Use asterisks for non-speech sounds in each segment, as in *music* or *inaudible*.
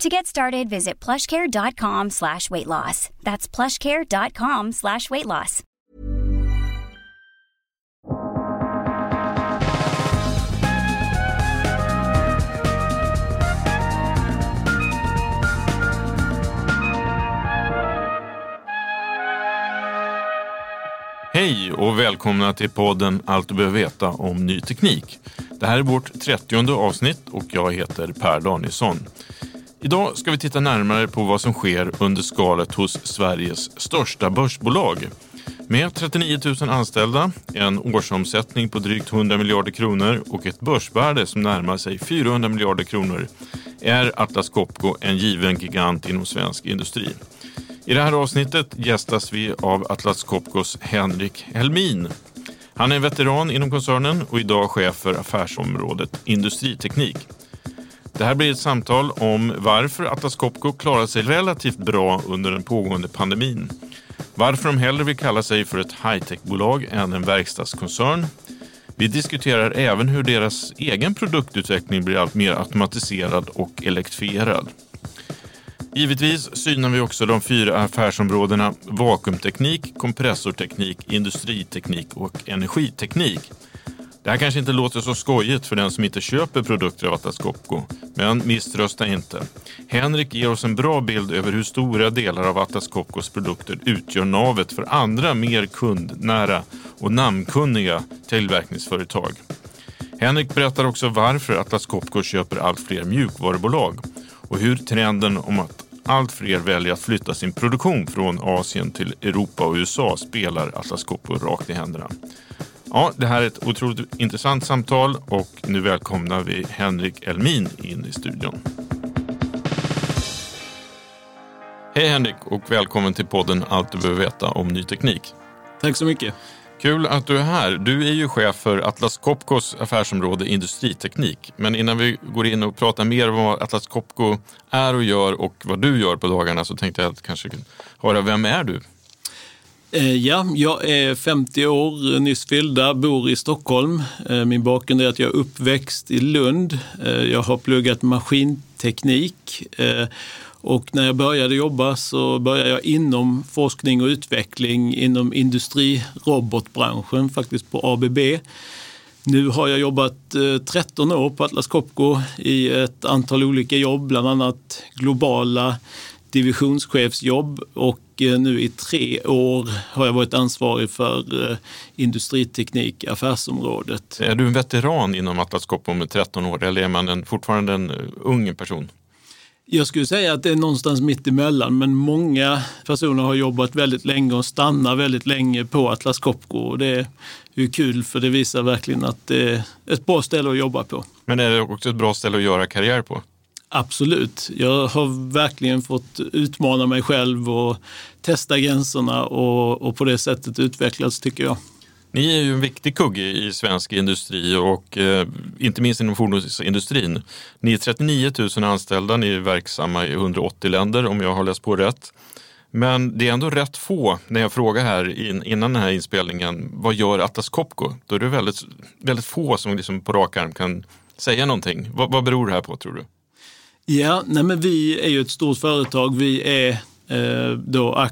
To get started, visit plushcare.com slash weight loss. That's plushcare.com slash weight loss. Hej och välkomna till podden Allt du behöver veta om ny teknik. Det här är vårt 30 avsnitt och jag heter Per Danielsson. Idag ska vi titta närmare på vad som sker under skalet hos Sveriges största börsbolag. Med 39 000 anställda, en årsomsättning på drygt 100 miljarder kronor och ett börsvärde som närmar sig 400 miljarder kronor är Atlas Copco en given gigant inom svensk industri. I det här avsnittet gästas vi av Atlas Copcos Henrik Helmin. Han är veteran inom koncernen och idag chef för affärsområdet industriteknik. Det här blir ett samtal om varför Atlas Copco klarat sig relativt bra under den pågående pandemin. Varför de hellre vill kalla sig för ett high-tech-bolag än en verkstadskoncern. Vi diskuterar även hur deras egen produktutveckling blir allt mer automatiserad och elektrifierad. Givetvis synar vi också de fyra affärsområdena vakuumteknik, kompressorteknik, industriteknik och energiteknik. Det här kanske inte låter så skojigt för den som inte köper produkter av Atlas Copco, men misströsta inte. Henrik ger oss en bra bild över hur stora delar av Atlas Copcos produkter utgör navet för andra mer kundnära och namnkunniga tillverkningsföretag. Henrik berättar också varför Atlas Copco köper allt fler mjukvarubolag och hur trenden om att allt fler väljer att flytta sin produktion från Asien till Europa och USA spelar Atlas Copco rakt i händerna. Ja, det här är ett otroligt intressant samtal och nu välkomnar vi Henrik Elmin in i studion. Hej Henrik och välkommen till podden Allt du behöver veta om ny teknik. Tack så mycket. Kul att du är här. Du är ju chef för Atlas Copcos affärsområde industriteknik. Men innan vi går in och pratar mer om vad Atlas Copco är och gör och vad du gör på dagarna så tänkte jag att kanske höra, vem är du? Eh, ja, jag är 50 år, nyss fyllda, bor i Stockholm. Eh, min bakgrund är att jag är uppväxt i Lund. Eh, jag har pluggat maskinteknik och när jag började jobba så började jag inom forskning och utveckling inom industrirobotbranschen, faktiskt på ABB. Nu har jag jobbat 13 år på Atlas Copco i ett antal olika jobb, bland annat globala divisionschefsjobb och eh, nu i tre år har jag varit ansvarig för eh, industriteknik, affärsområdet. Är du en veteran inom Atlas Copco med 13 år eller är man en, fortfarande en eh, ung person? Jag skulle säga att det är någonstans mitt emellan, men många personer har jobbat väldigt länge och stannar väldigt länge på Atlas Copco. Och det är ju kul för det visar verkligen att det är ett bra ställe att jobba på. Men är det också ett bra ställe att göra karriär på? Absolut. Jag har verkligen fått utmana mig själv och testa gränserna och, och på det sättet utvecklas tycker jag. Ni är ju en viktig kugge i svensk industri och eh, inte minst inom fordonsindustrin. Ni är 39 000 anställda, ni är verksamma i 180 länder om jag har läst på rätt. Men det är ändå rätt få, när jag frågar här innan den här inspelningen, vad gör Atlas Copco? Då är det väldigt, väldigt få som liksom på rak arm kan säga någonting. Vad, vad beror det här på tror du? Ja, nej men vi är ju ett stort företag. Vi är eh, då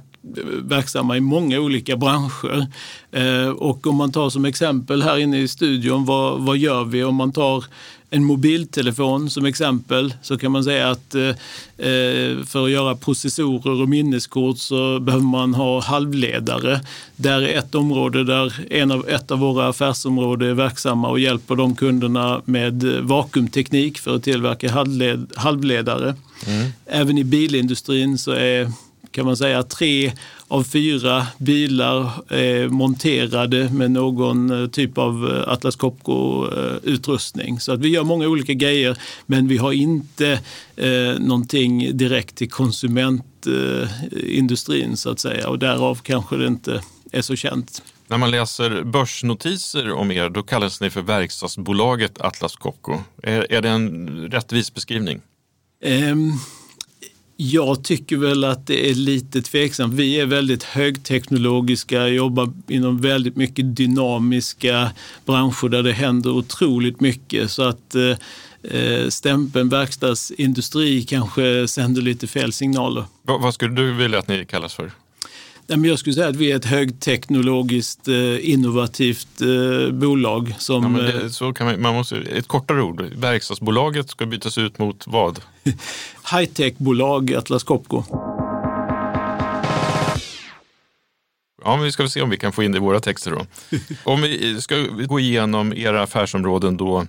verksamma i många olika branscher. Eh, och om man tar som exempel här inne i studion, vad, vad gör vi? Om man tar en mobiltelefon som exempel så kan man säga att eh, eh, för att göra processorer och minneskort så behöver man ha halvledare. Där är ett område där en av, ett av våra affärsområden är verksamma och hjälper de kunderna med vakuumteknik för att tillverka halvled, halvledare. Mm. Även i bilindustrin så är kan man säga tre av fyra bilar är monterade med någon eh, typ av eh, Atlas Copco-utrustning. Så att vi gör många olika grejer, men vi har inte eh, någonting direkt till konsumentindustrin eh, så att säga och därav kanske det inte är så känt. När man läser börsnotiser om er, då kallas ni för verkstadsbolaget Atlas Copco. Är, är det en rättvis beskrivning? Um, jag tycker väl att det är lite tveksamt. Vi är väldigt högteknologiska, jobbar inom väldigt mycket dynamiska branscher där det händer otroligt mycket. Så att eh, eh stämpeln verkstadsindustri kanske sänder lite fel signaler. Vad, vad skulle du vilja att ni kallas för? Jag skulle säga att vi är ett högteknologiskt eh, innovativt eh, bolag. Som, ja, det, så kan man, man måste, ett kortare ord, verkstadsbolaget ska bytas ut mot vad? *laughs* High-tech-bolag Atlas Copco. Ja, men vi ska se om vi kan få in det i våra texter då. *laughs* om vi ska gå igenom era affärsområden då,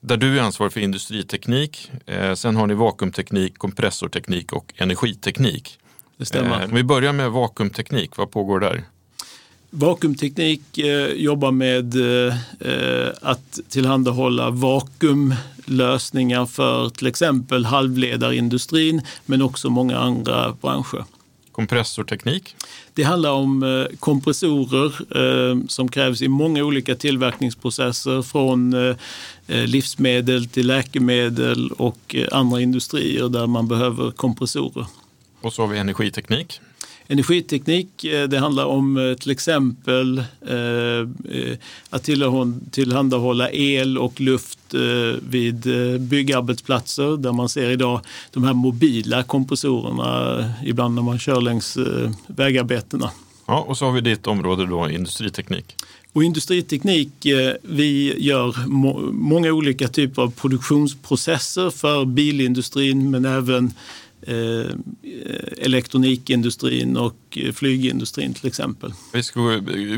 där du är ansvarig för industriteknik. Eh, sen har ni vakuumteknik, kompressorteknik och energiteknik. Det stämmer. Eh, vi börjar med vakuumteknik, vad pågår där? Vakuumteknik eh, jobbar med eh, att tillhandahålla vakuumlösningar för till exempel halvledarindustrin men också många andra branscher. Kompressorteknik? Det handlar om eh, kompressorer eh, som krävs i många olika tillverkningsprocesser från eh, livsmedel till läkemedel och andra industrier där man behöver kompressorer. Och så har vi energiteknik. Energiteknik, eh, det handlar om eh, till exempel eh, att tillhandahålla el och luft vid byggarbetsplatser där man ser idag de här mobila kompressorerna ibland när man kör längs vägarbetena. Ja, och så har vi ditt område då, industriteknik. Och industriteknik, vi gör må många olika typer av produktionsprocesser för bilindustrin men även Eh, eh, elektronikindustrin och eh, flygindustrin till exempel. Vi ska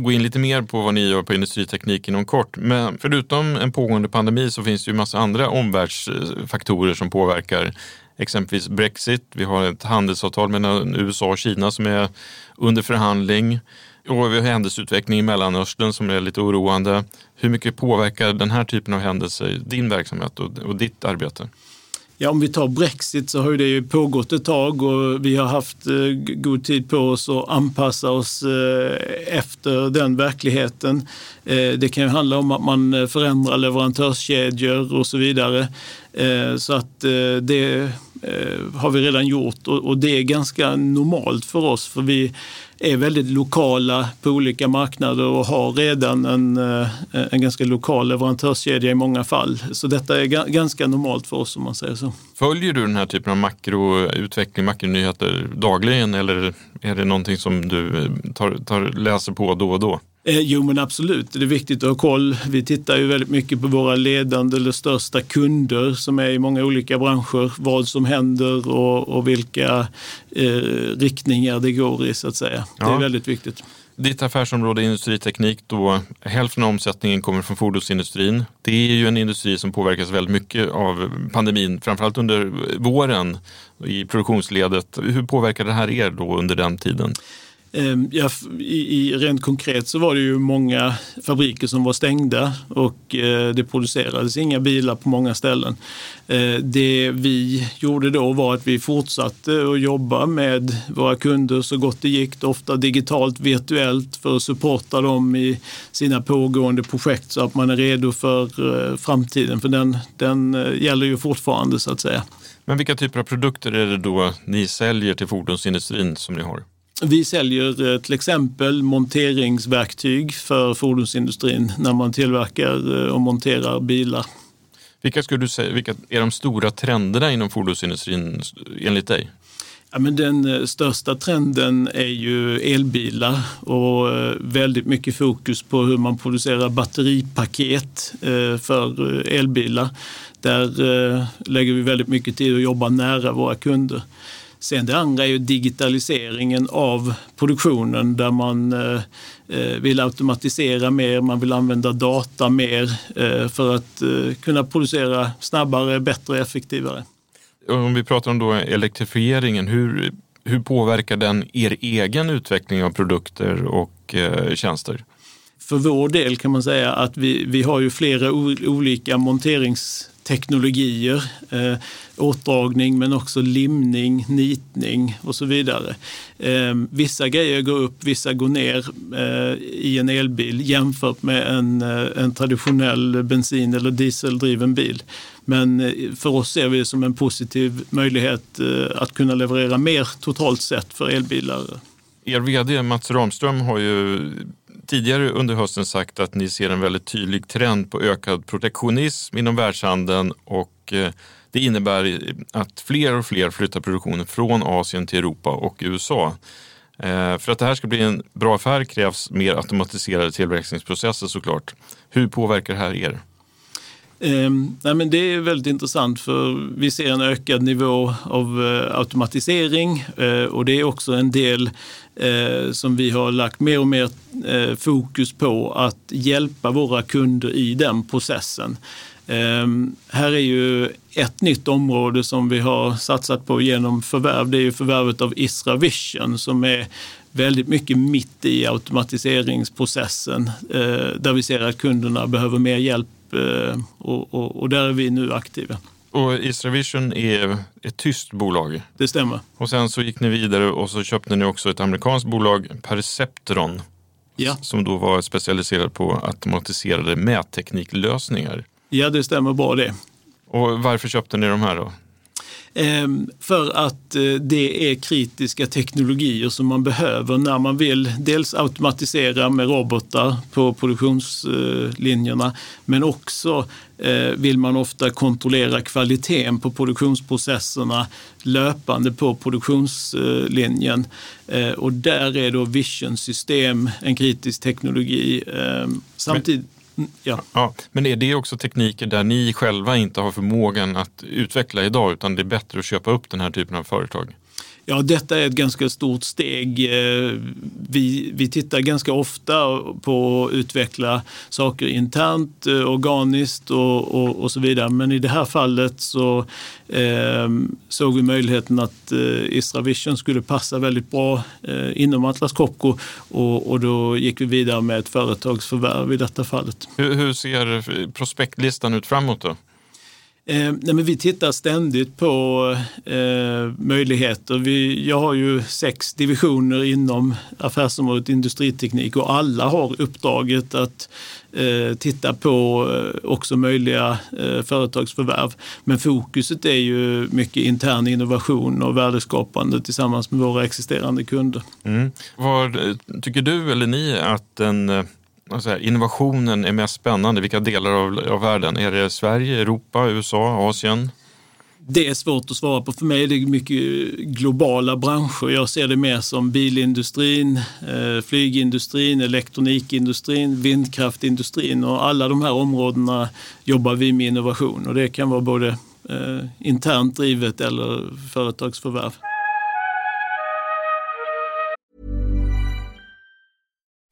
gå in lite mer på vad ni gör på industriteknik inom kort. Men förutom en pågående pandemi så finns det ju massa andra omvärldsfaktorer som påverkar exempelvis Brexit. Vi har ett handelsavtal mellan USA och Kina som är under förhandling. Och vi har händelseutveckling i Mellanöstern som är lite oroande. Hur mycket påverkar den här typen av händelser din verksamhet och, och ditt arbete? Ja, om vi tar Brexit så har det ju pågått ett tag och vi har haft eh, god tid på oss att anpassa oss eh, efter den verkligheten. Eh, det kan ju handla om att man förändrar leverantörskedjor och så vidare. Så att det har vi redan gjort och det är ganska normalt för oss för vi är väldigt lokala på olika marknader och har redan en, eh, en ganska lokal leverantörskedja i många fall. Så detta är ganska normalt för oss om man säger så. Följer du den här typen av makroutveckling, makronyheter dagligen eller är det någonting som du eh, tar, tar, läser på då och då? Eh, jo men absolut, det är viktigt att ha koll. Vi tittar ju väldigt mycket på våra ledande eller största kunder som är i många olika branscher. Vad som händer och, och vilka eh, riktningar det går i så att säga. Ja. Det är väldigt viktigt. Ditt affärsområde industriteknik, då hälften av omsättningen kommer från fordonsindustrin. Det är ju en industri som påverkas väldigt mycket av pandemin, framförallt under våren i produktionsledet. Hur påverkar det här er då under den tiden? Ehm, ja, i, rent konkret så var det ju många fabriker som var stängda och eh, det producerades inga bilar på många ställen. Eh, det vi gjorde då var att vi fortsatte att jobba med våra kunder så gott det gick, ofta digitalt, virtuellt för att supporta dem i sina pågående projekt så att man är redo för eh, framtiden. För den, den gäller ju fortfarande så att säga. Men vilka typer av produkter är det då ni säljer till fordonsindustrin som ni har? Vi säljer eh, till exempel monteringsverktyg för fordonsindustrin när man tillverkar och monterar bilar. Vilka skulle du säga vilka är de stora trenderna inom fordonsindustrin enligt dig? Ja, men den eh, största trenden är ju elbilar och eh, väldigt mycket fokus på hur man producerar batteripaket eh, för elbilar. Där lägger vi väldigt mycket tid att jobba nära våra kunder. Sen det andra är ju digitaliseringen av produktionen där man vill automatisera mer, man vill använda data mer för att kunna producera snabbare, bättre, effektivare om vi pratar om då elektrifieringen, hur, hur påverkar den er egen utveckling av produkter och eh, tjänster? För vår del kan man säga att vi, vi har ju flera olika teknologier, Eh, åtdragning men också limning, nitning och så vidare. Eh, vissa grejer går upp, vissa går ner eh, i en elbil jämfört med en, eh, en traditionell bensin eller dieseldriven bil. Men eh, för oss ser vi det som en positiv möjlighet eh, att kunna leverera mer totalt sett för elbilar. Er vd Mats Ramström har ju tidigare under hösten sagt att ni ser en väldigt tydlig trend på ökad protektionism inom världshandeln och eh, det innebär att fler och fler flyttar produktionen från Asien till Europa och USA. Eh, för att det här ska bli en bra affär krävs mer automatiserade tillverkningsprocesser såklart. Hur påverkar det här er? Eh, nej men det är väldigt intressant för vi ser en ökad nivå av eh, automatisering eh, och det är också en del eh, som vi har lagt mer och mer eh, fokus på att hjälpa våra kunder i den processen. Ehm, här är ju ett nytt område som vi har satsat på genom förvärv. Det är ju förvärvet av Isra Vision som är väldigt mycket mitt i automatiseringsprocessen eh, där vi ser att kunderna behöver mer hjälp och, och, och där är vi nu aktiva. Och Isravision är ett tyst bolag? Det stämmer. Och sen så gick ni vidare och så köpte ni också ett amerikanskt bolag, Perceptron. Ja. Som då var specialiserat på automatiserade mättekniklösningar. Ja, det stämmer bra det. Och varför köpte ni de här då? Ehm, för att eh, det är kritiska teknologier som man behöver när man vill dels automatisera med robotar på produktionslinjerna men också eh, vill man ofta kontrollera kvaliteten på produktionsprocesserna löpande på produktionslinjen. Eh, och där är då vision-system en kritisk teknologi. Ehm, samtidigt Ja. ja. Men är det också tekniker där ni själva inte har förmågan att utveckla idag utan det är bättre att köpa upp den här typen av företag? Ja, detta är ett ganska stort steg. Eh, vi, vi tittar ganska ofta på att utveckla saker internt, eh, organiskt och, och, och så vidare. Men i det här fallet så eh, såg vi möjligheten att eh, Isra Vision skulle passa väldigt bra eh, inom Atlas Copco och, och då gick vi vidare med ett företagsförvärv i detta fallet. Hur, hur ser prospektlistan ut framåt då? Eh, nej men vi tittar ständigt på eh, möjligheter. Vi, jag har ju sex divisioner inom affärsområdet industriteknik och alla har uppdraget att eh, titta på eh, också möjliga eh, företagsförvärv. Men fokuset är ju mycket intern innovation och värdeskapande tillsammans med våra existerande kunder. Mm. Vad tycker du eller ni att den eh, Alltså, innovationen är mest spännande? Vilka delar av, av världen? Är det Sverige, Europa, USA, Asien? Det är svårt att svara på. För mig är det mycket globala branscher. Jag ser det mer som bilindustrin, eh, flygindustrin, elektronikindustrin, vindkraftindustrin och alla de här områdena jobbar vi med innovation och det kan vara både eh, internt drivet eller företagsförvärv.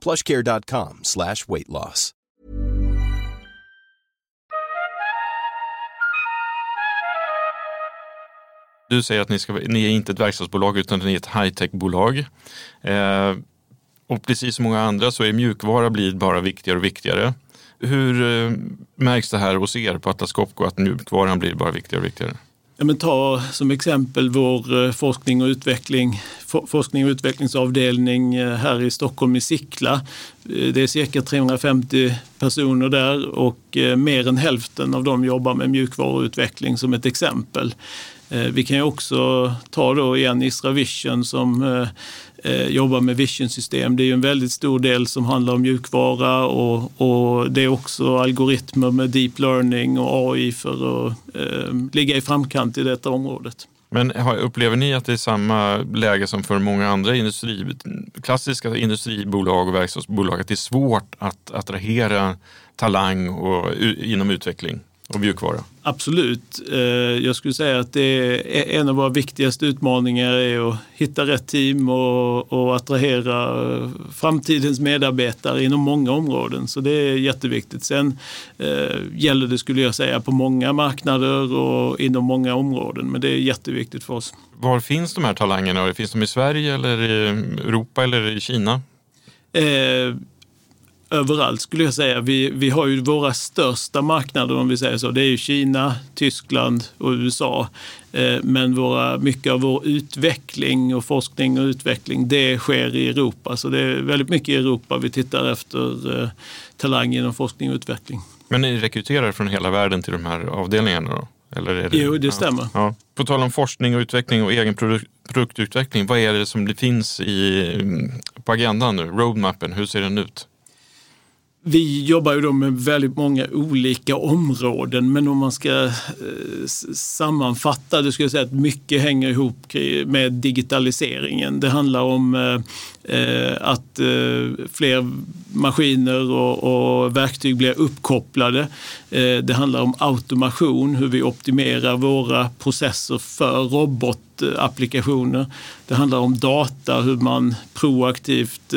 plushcare.com slash weight loss. Du säger att ni, ska, ni är inte ett verkstadsbolag utan ni är ett high-tech-bolag. Eh, och precis som många andra så är mjukvara blir bara viktigare och viktigare. Hur eh, märks det här hos er på Atlas Copco att mjukvaran blir bara viktigare och viktigare? Ja, men ta som exempel vår eh, forskning och, utveckling, forskning och utvecklingsavdelning eh, här i Stockholm i Sickla. Eh, det är cirka 350 personer där och mer än hälften av dem jobbar med mjukvaruutveckling som ett exempel. Vi kan ju också ta då igen Isra Vision som Eh, jobbar med vision-system. Det är ju en väldigt stor del som handlar om mjukvara och, och det är också algoritmer med deep learning och AI för att eh, ligga i framkant i detta området. Men upplever ni att det är samma läge som för många andra industri, klassiska industribolag och verkstadsbolag, att det är svårt att attrahera talang och, inom utveckling? Och mjukvara? Absolut. Eh, jag skulle säga att det är en av våra viktigaste utmaningar är att hitta rätt team och, och attrahera eh, framtidens medarbetare inom många områden. Så det är jätteviktigt. Sen eh, gäller det, skulle jag säga, på många marknader och inom många områden. Men det är jätteviktigt för oss. Var finns de här talangerna? Finns de i Sverige eller i Europa eller i Kina? Eh, överallt skulle jag säga. Vi, vi har ju våra största marknader om vi säger så. Det är ju Kina, Tyskland och USA. Eh, men våra, mycket av vår utveckling och forskning och utveckling det sker i Europa. Så det är väldigt mycket i Europa vi tittar efter eh, talang inom forskning och utveckling. Men ni rekryterar från hela världen till de här avdelningarna då? Eller är det, jo, det stämmer. Ja. På tal om forskning och utveckling och egen produk produktutveckling, vad är det som det finns i, på agendan nu? Roadmappen, hur ser den ut? Vi jobbar ju då med väldigt många olika områden men om man ska eh, sammanfatta det skulle jag säga att mycket hänger ihop med digitaliseringen. Det handlar om eh, eh, att fler maskiner och, verktyg blir uppkopplade. det handlar om automation, hur vi optimerar våra processer för robotapplikationer. Det handlar om data, hur man proaktivt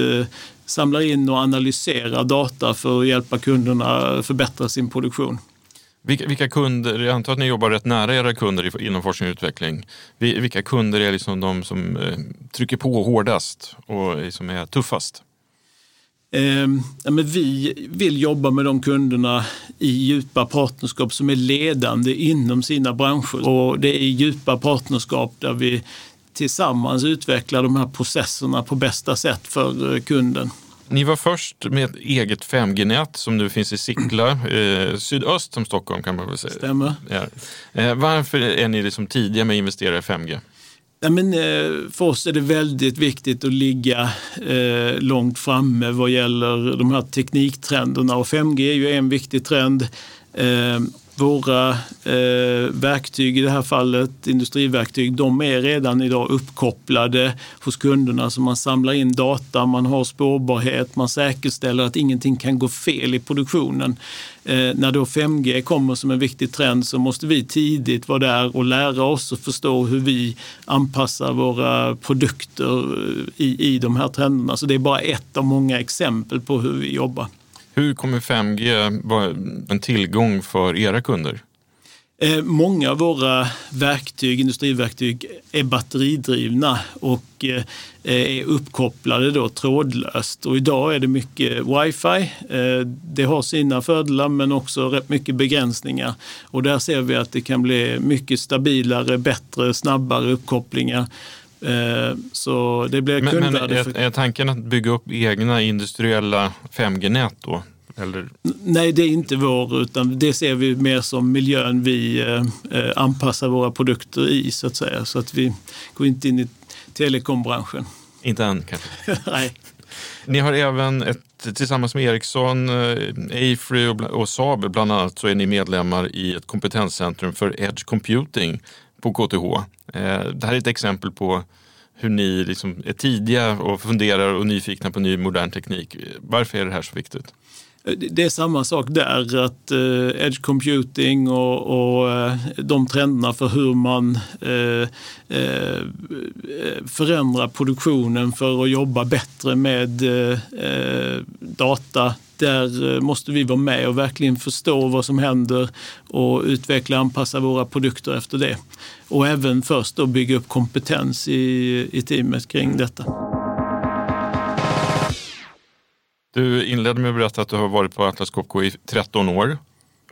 samlar in och analyserar data för att hjälpa kunderna förbättra sin produktion. Vilka, vilka, kunder, jag antar att ni jobbar rätt nära era kunder inom forskning och utveckling. Vilka kunder är liksom de som eh, trycker på hårdast och som är tuffast? Eh, men vi vill jobba med de kunderna i djupa partnerskap som är ledande inom sina branscher. Och det är djupa partnerskap där vi tillsammans utveckla de här processerna på bästa sätt för eh, kunden. Ni var först med ett eget 5G-nät som nu finns i Sickla, eh, sydöst om Stockholm kan man väl säga. Stämmer. Ja. Eh, varför är ni liksom tidiga med att investera i 5G? Ja, men, eh, för oss är det väldigt viktigt att ligga eh, långt framme vad gäller de här tekniktrenderna och 5G är ju en viktig trend. Våra eh, verktyg, i det här fallet industriverktyg, de är redan idag uppkopplade hos kunderna. Så man samlar in data, man har spårbarhet, man säkerställer att ingenting kan gå fel i produktionen. Eh, när då 5G kommer som en viktig trend så måste vi tidigt vara där och lära oss och förstå hur vi anpassar våra produkter eh, i, i de här trenderna. Så det är bara ett av många exempel på hur vi jobbar. Hur kommer 5G vara en tillgång för era kunder? Eh, många av våra verktyg, industriverktyg är batteridrivna och eh, är uppkopplade då trådlöst. Och idag är det mycket wifi. Eh, det har sina fördelar men också rätt mycket begränsningar. Och där ser vi att det kan bli mycket stabilare, bättre, snabbare uppkopplingar. Så det blir men, men är, är tanken att bygga upp egna industriella 5G-nät då? Eller? Nej, det är inte vår, utan det ser vi mer som miljön vi eh, anpassar våra produkter i, så att säga. Så att vi går inte in i telekombranschen. Inte än kanske? *laughs* Nej. Ni har även ett, tillsammans med Ericsson, Afry och, och Saab bland annat, så är ni medlemmar i ett kompetenscentrum för Edge Computing på KTH. Eh, det här är ett exempel på hur ni liksom är tidiga och funderar och nyfikna på ny modern teknik. Varför är det här så viktigt? Eh, det är samma sak där, att eh, edge computing och, och eh, de trenderna för hur man eh, eh förändrar produktionen för att jobba bättre med eh, data. Där måste vi vara med och verkligen förstå vad som händer och utveckla och anpassa våra produkter efter det. Och även först då bygga upp kompetens i, i teamet kring detta. Du inledde med att berätta att du har varit på Atlas Copco i 13 år.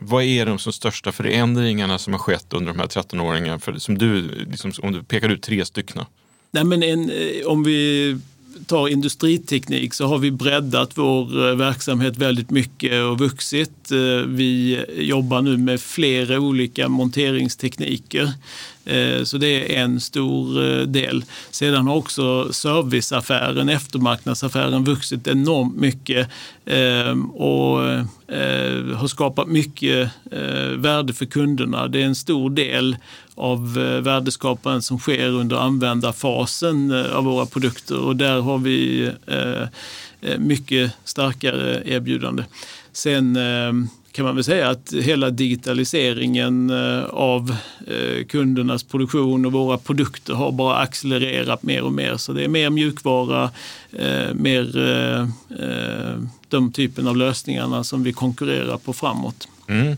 Vad är de som största förändringarna som har skett under de här 13 åringarna? För, som du, liksom, om du pekar ut tre stycken. Nej, men en, eh, om vi tar industriteknik så har vi breddat vår eh, verksamhet väldigt mycket och vuxit. Eh, vi jobbar nu med flera olika monteringstekniker. Eh, så det är en stor del. Sedan har också serviceaffären, eftermarknadsaffären vuxit enormt mycket och har skapat mycket värde för kunderna. Det är en stor del av eh, värdeskapandet som sker under användarfasen eh, av våra produkter och där har vi eh, mycket starkare erbjudande. Sen kan man väl säga att hela digitaliseringen av kundernas produktion och våra produkter har bara accelererat mer och mer. Så det är mer mjukvara, mer de typen av lösningarna som vi konkurrerar på framåt. Mm.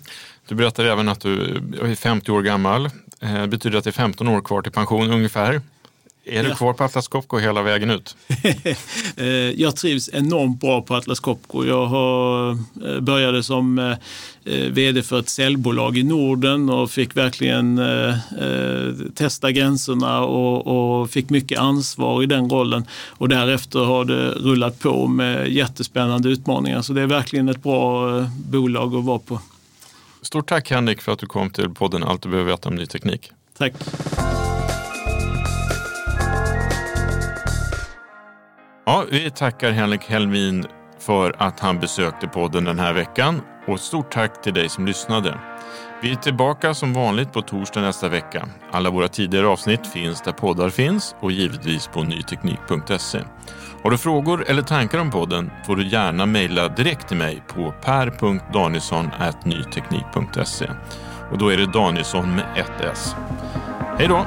Du berättade även att du är 50 år gammal. Det betyder att det är 15 år kvar till pension ungefär. Är du kvar på Atlas Copco hela vägen ut? *laughs* Eh, jag trivs enormt bra på Atlas Copco. Jag har, eh, började som eh, vd för ett säljbolag i Norden och fick verkligen testa gränserna och, och, fick mycket ansvar i den rollen. Och därefter har det rullat på med jättespännande utmaningar. Så det är verkligen ett bra bolag att vara på. Stort tack Henrik för att du kom till podden Allt du behöver veta om ny teknik. Tack. Ja, vi tackar Henrik Helmin för att han besökte podden den här veckan och stort tack till dig som lyssnade. Vi är tillbaka som vanligt på torsdag nästa vecka. Alla våra tidigare avsnitt finns där poddar finns och givetvis på nyteknik.se. Har du frågor eller tankar om podden får du gärna mejla direkt till mig på per.danielsson.nyteknik.se. Och då är det Danielsson med ett S. Hej då!